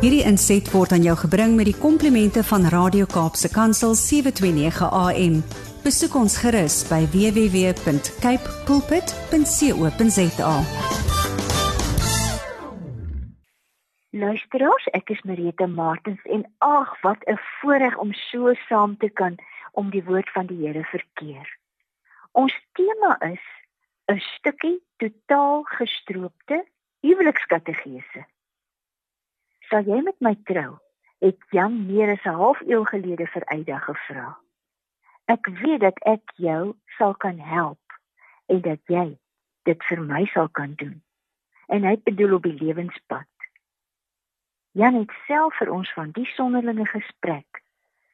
Hierdie inset word aan jou gebring met die komplimente van Radio Kaapse Kansel 729 AM. Besoek ons gerus by www.cape pulpit.co.za. Luisteraars, ek is Marita Martins en ag, wat 'n voorreg om so saam te kan om die woord van die Here verkeer. Ons tema is 'n stukkie totaal gestroopte huwelikskategese. "Sal jy met my trou?" het Jan meer as 'n halfuur gelede vir Eida gevra. "Ek weet dat ek jou sal kan help en dat jy dit vir my sal kan doen." En hy bedoel op die lewenspad. Jan het self vir ons van die sonderlinge gesprek,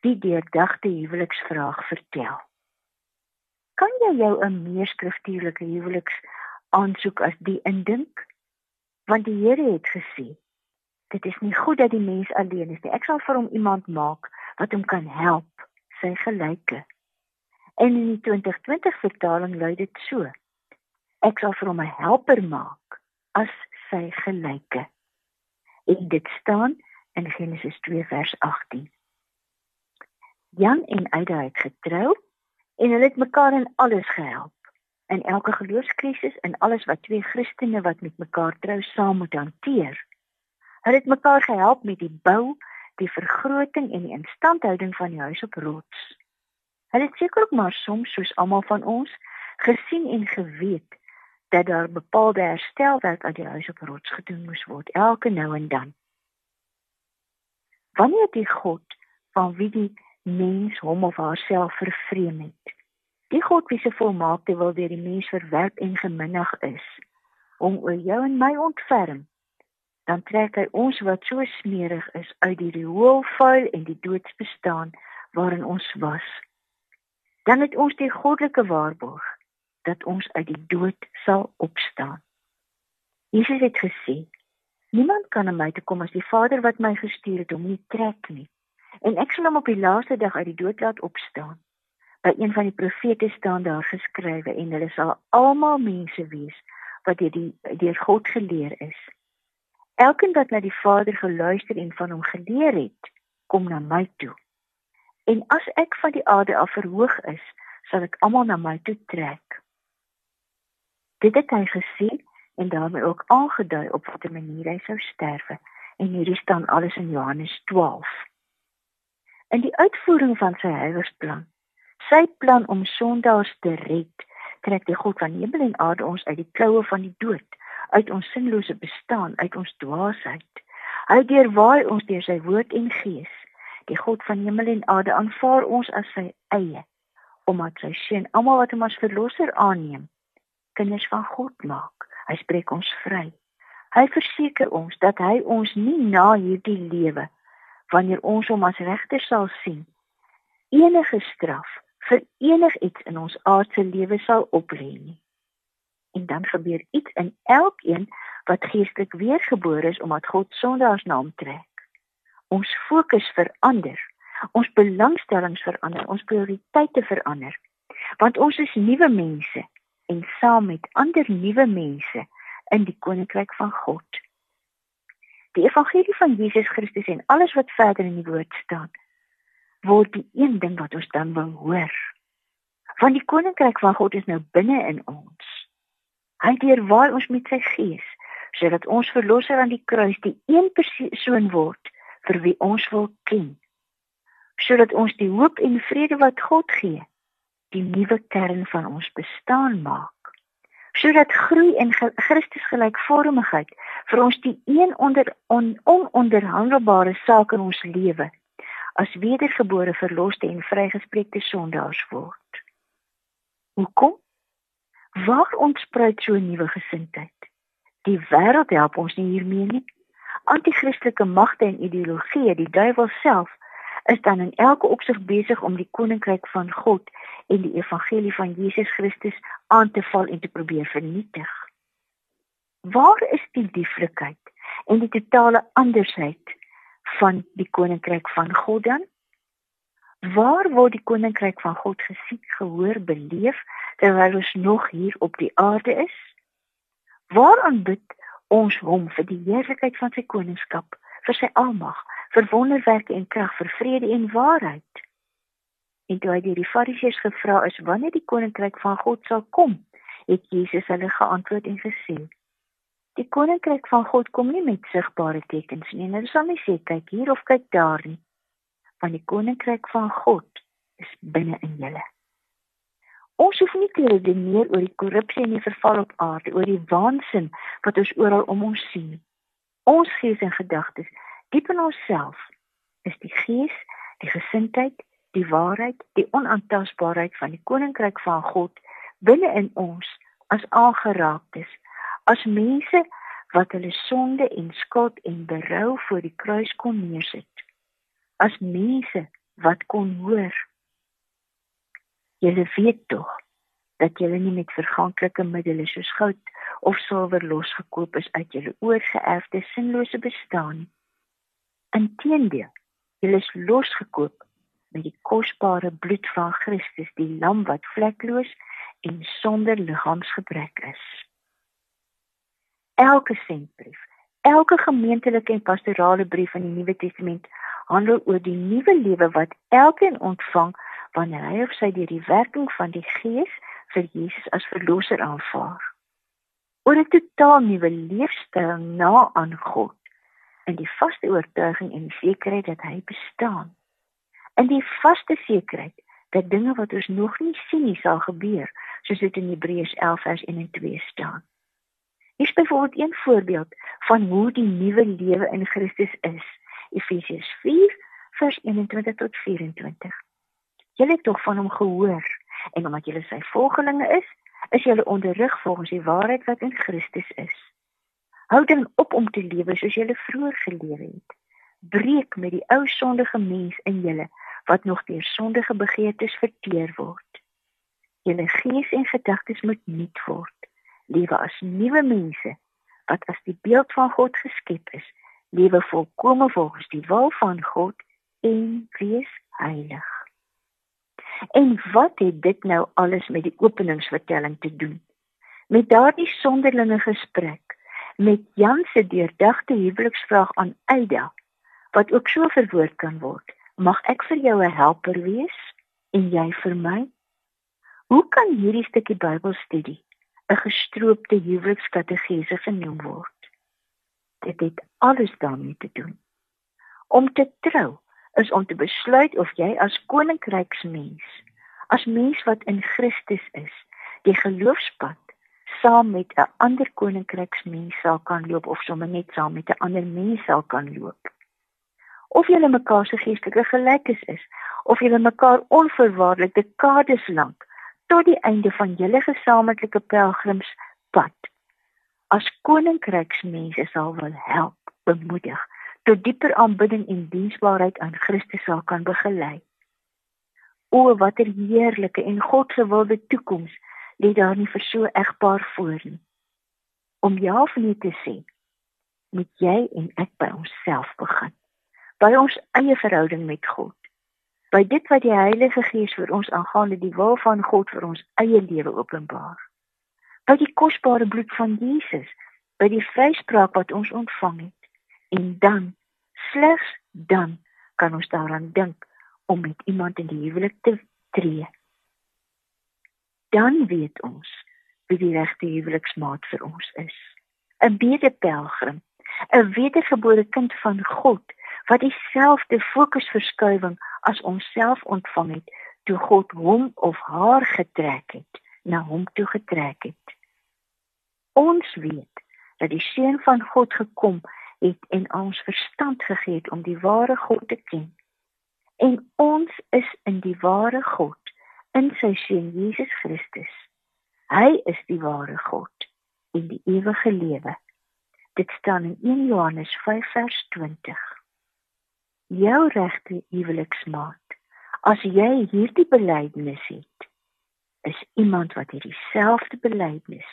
die deurdagte huweliksvraag vertel. Kan jy jou 'n meer skriftuurlike huweliks aansoek as die indink? Want die Here het gesê dit is nie goed dat die mens alleen is nie. Ek sal vir hom iemand maak wat hom kan help, sy gelyke. En in die 2020 vertaling lui dit so: Ek sal vir hom 'n helper maak as sy gelyke. En dit staan in Genesis 2 vers 18. Jan en Aida het getrou en hulle het mekaar in alles gehelp. In elke geloofskrisis en alles wat twee Christene wat met mekaar trou saam moet hanteer. Hulle het mekaar gehelp met die bou, die vergroting en die instandhouding van die huis op rots. Hulle het seker ook maar soms soos almal van ons gesien en geweet dat daar bepaalde herstelwerk aan die huis op rots gedoen moes word elke nou en dan. Wanneer die God van wie die mens hom of haarself vervreem het, die God wie se volmaakte wil deur die mens verwerp en geminnig is, om oor jou en my ontferm dan trek hy ons wat so smerig is uit die rioolvuil en die doodsbestaan waarin ons was. Dan het ons die goddelike waarborg dat ons uit die dood sal opstaan. Jesus het gesê: Niemand kan na my toe kom as die Vader wat my gestuur het hom nie trek nie. En ek sal hom op die laaste dag uit die dood laat opstaan. By een van die profete staan daar geskrywe en hulle sal almal mense wees wat deur die deur God geleer is. Elkeen wat na die Vader geluister en van hom geleer het, kom na my toe. En as ek van die aarde af verhoog is, sal ek almal na my toe trek. Dit het hy gesê en daarmee ook aangedui op watter manier hy sou sterwe. En hierdie staan alles in Johannes 12. In die uitvoering van sy heiligsplan, sy plan om sondaars te red, trek die God van hemel en aarde ons uit die kloue van die dood uit ons sinlose bestaan, uit ons dwaasheid. Hy deurwaai ons deur sy woord en gees. Die God van hemel en aarde aanvaar ons as sy eie, omdat sy seun almal wat hom as verlosser aanneem, kinders van God maak. Hy spreek ons vry. Hy verseker ons dat hy ons nie na hierdie lewe wanneer ons hom as regter sal sien, enige straf vir enigiets in ons aardse lewe sal oplê nie en dan gebeur iets in elkeen wat geestelik weergebore is omdat God sondaars naam trek. Ons fokus verander, ons belangstellings verander, ons prioriteite verander. Want ons is nuwe mense en saam met ander nuwe mense in die koninkryk van God. Die evangelie van Jesus Christus en alles wat verder in die woord staan, word die een ding wat ons dan wil hoor. Want die koninkryk van God is nou binne in ons. Hy deurwaai ons met sy gees sodat ons verlosser aan die kruis die een persoon word vir wie ons wil ken. Sodat ons die hoop en vrede wat God gee, die nuwe kern van ons bestaan maak. Sodat groei in Christus gelykvormigheid vir ons die een onder on, ononderhandelbare saak in ons lewe as wedergebore verloste en vrygespreekte sondaars word. Hoekom? Waar ontspruit so 'n nuwe gesindheid? Die wêreld help ons nie hiermee nie. Anti-Christelike magte en ideologieë, die duiwel self, is dan in elke opsig besig om die koninkryk van God en die evangelie van Jesus Christus aan te val en te probeer vernietig. Waar is die lieflikheid en die totale andersheid van die koninkryk van God dan? Waar word die koninkryk van God gesien, gehoor, beleef terwyl ons nog hier op die aarde is? Waar aanbid ons hom vir die heerlikheid van sy koningskap, vir sy almag, vir wonderwerke en krag, vir vrede en waarheid. En toe hy deur die Fariseërs gevra is wanneer die koninkryk van God sal kom, het Jesus hulle geantwoord en gesê: Die koninkryk van God kom nie met sigbare tekens nie. Hulle sal nie sê kyk hier of kyk daar nie. Want die koninkryk van God is binne in julle. Ons hoef nie te redeneer oor die korrupsie en die verval op aarde, oor die waansin wat ons oral om ons sien. Ons gees en gedagtes, diep in onsself, is die gees, die gesindheid, die waarheid, die onaantastbaarheid van die koninkryk van God binne in ons as aangeraaktes, as mense wat hulle sonde en skuld en berou voor die kruis kon neersit. As mense wat kon hoor Julle weet tog dat julle nie met verganklike middele soos goud of silwer losgekoop is uit julle oorgeerfde sinlose bestaan. Inteendeel, julle is losgekoop met die kosbare bloed van Christus, die lam wat vlekloos en sonder liggaamsgebrek is. Elke sentbrief, elke gemeentelike en pastorale brief in die Nuwe Testament handel oor die nuwe lewe wat elkeen ontvang wanneer hy of sy deur die werking van die Gees vir Jesus as verlosser aanvaar. Oor 'n totaal nuwe leefstyl na aan God en die vaste oortuiging en sekerheid dat hy bestaan. In die vaste sekerheid dat dinge wat ons nog nie sien nie sal gebeur, soos dit in Hebreërs 11 vers 1 en 2 staan. Hier is byvoorbeeld een voorbeeld van hoe die nuwe lewe in Christus is. Efesiërs 4 vers 21 tot 24. Julle het tog van hom gehoor en omdat julle sy volgelinge is, is julle onderrig volgens die waarheid wat in Christus is. Hou dan op om te lewe soos julle vroeër gelewe het. Breek met die ou sondige mens in julle wat nog deur sondige begeertes verteer word. Julle gees en gedagtes moet nuut word. Lewe as nuwe mense wat as die beeld van God geskep is. Lewe volkome volgens die wil van God en wees heilig. En wat het dit nou alles met die openingsvertelling te doen? Met daardie sonderlinge gesprek met Jan se deurdagte huweliksvraag aan Aida wat ook so verwoord kan word. Mag ek vir jou 'n helper wees en jy vir my? Hoe kan hierdie stukkie Bybelstudie 'n gestroopte huwelikskategese genoem word? Dit het alles daarmee te doen. Om te trou is om te besluit of jy as koninkryksmens, as mens wat in Christus is, die geloofspad saam met 'n ander koninkryksmens sal kan loop of sommer net saam met 'n ander mens sal kan loop. Of julle mekaar se geestelike gelykes is, of julle mekaar onverwaarlik dekades lank tot die einde van julle gesamentlike pelgrimspad as koninkryksmense sal wil help, bemoedig tot dieper aanbidding en diensbaarheid aan Christus sal kan begelei. O watter heerlike en God se wilde toekoms lê daar nie vir so egpaar voor nie. Om ja of nee te sê, moet jy en ek by onsself begin. By ons eie verhouding met God. By dit wat die Heilige Gees vir ons aangaande die wil van God vir ons eie lewe openbaar. By die kosbare bloed van Jesus, by die vryspraak wat ons ontvang het en dan slegs dan kan ons daaraan dink om met iemand in die huwelik te tree. Dan weet ons wie die regte huweliksmaat vir ons is. 'n Bedepelgrim, 'n wedergebore kind van God wat dieselfde fokusverskywing as onsself ontvang het toe God hom of haar getrek het, na hom toe getrek het. Ons weet dat die seun van God gekom het en ons verstand gegee het om die ware God te ken. En ons is in die ware God in sy seun Jesus Christus. Hy is die ware God en die ewige lewe. Dit staan in 1 Johannes 5 vers 20. Jou regte huweliksmaat, as jy hierdie belydenis het, is iemand wat hierdie selfde belydenis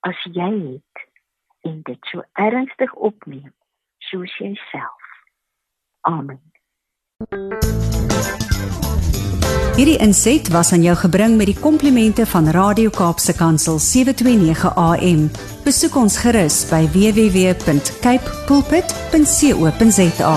as jy het en dit so ernstig opneem soos jouself. Amen. Hierdie inset was aan jou gebring met die komplimente van Radio Kaapse Kansel 729 AM. Besoek ons gerus by www.cape pulpit.co.za.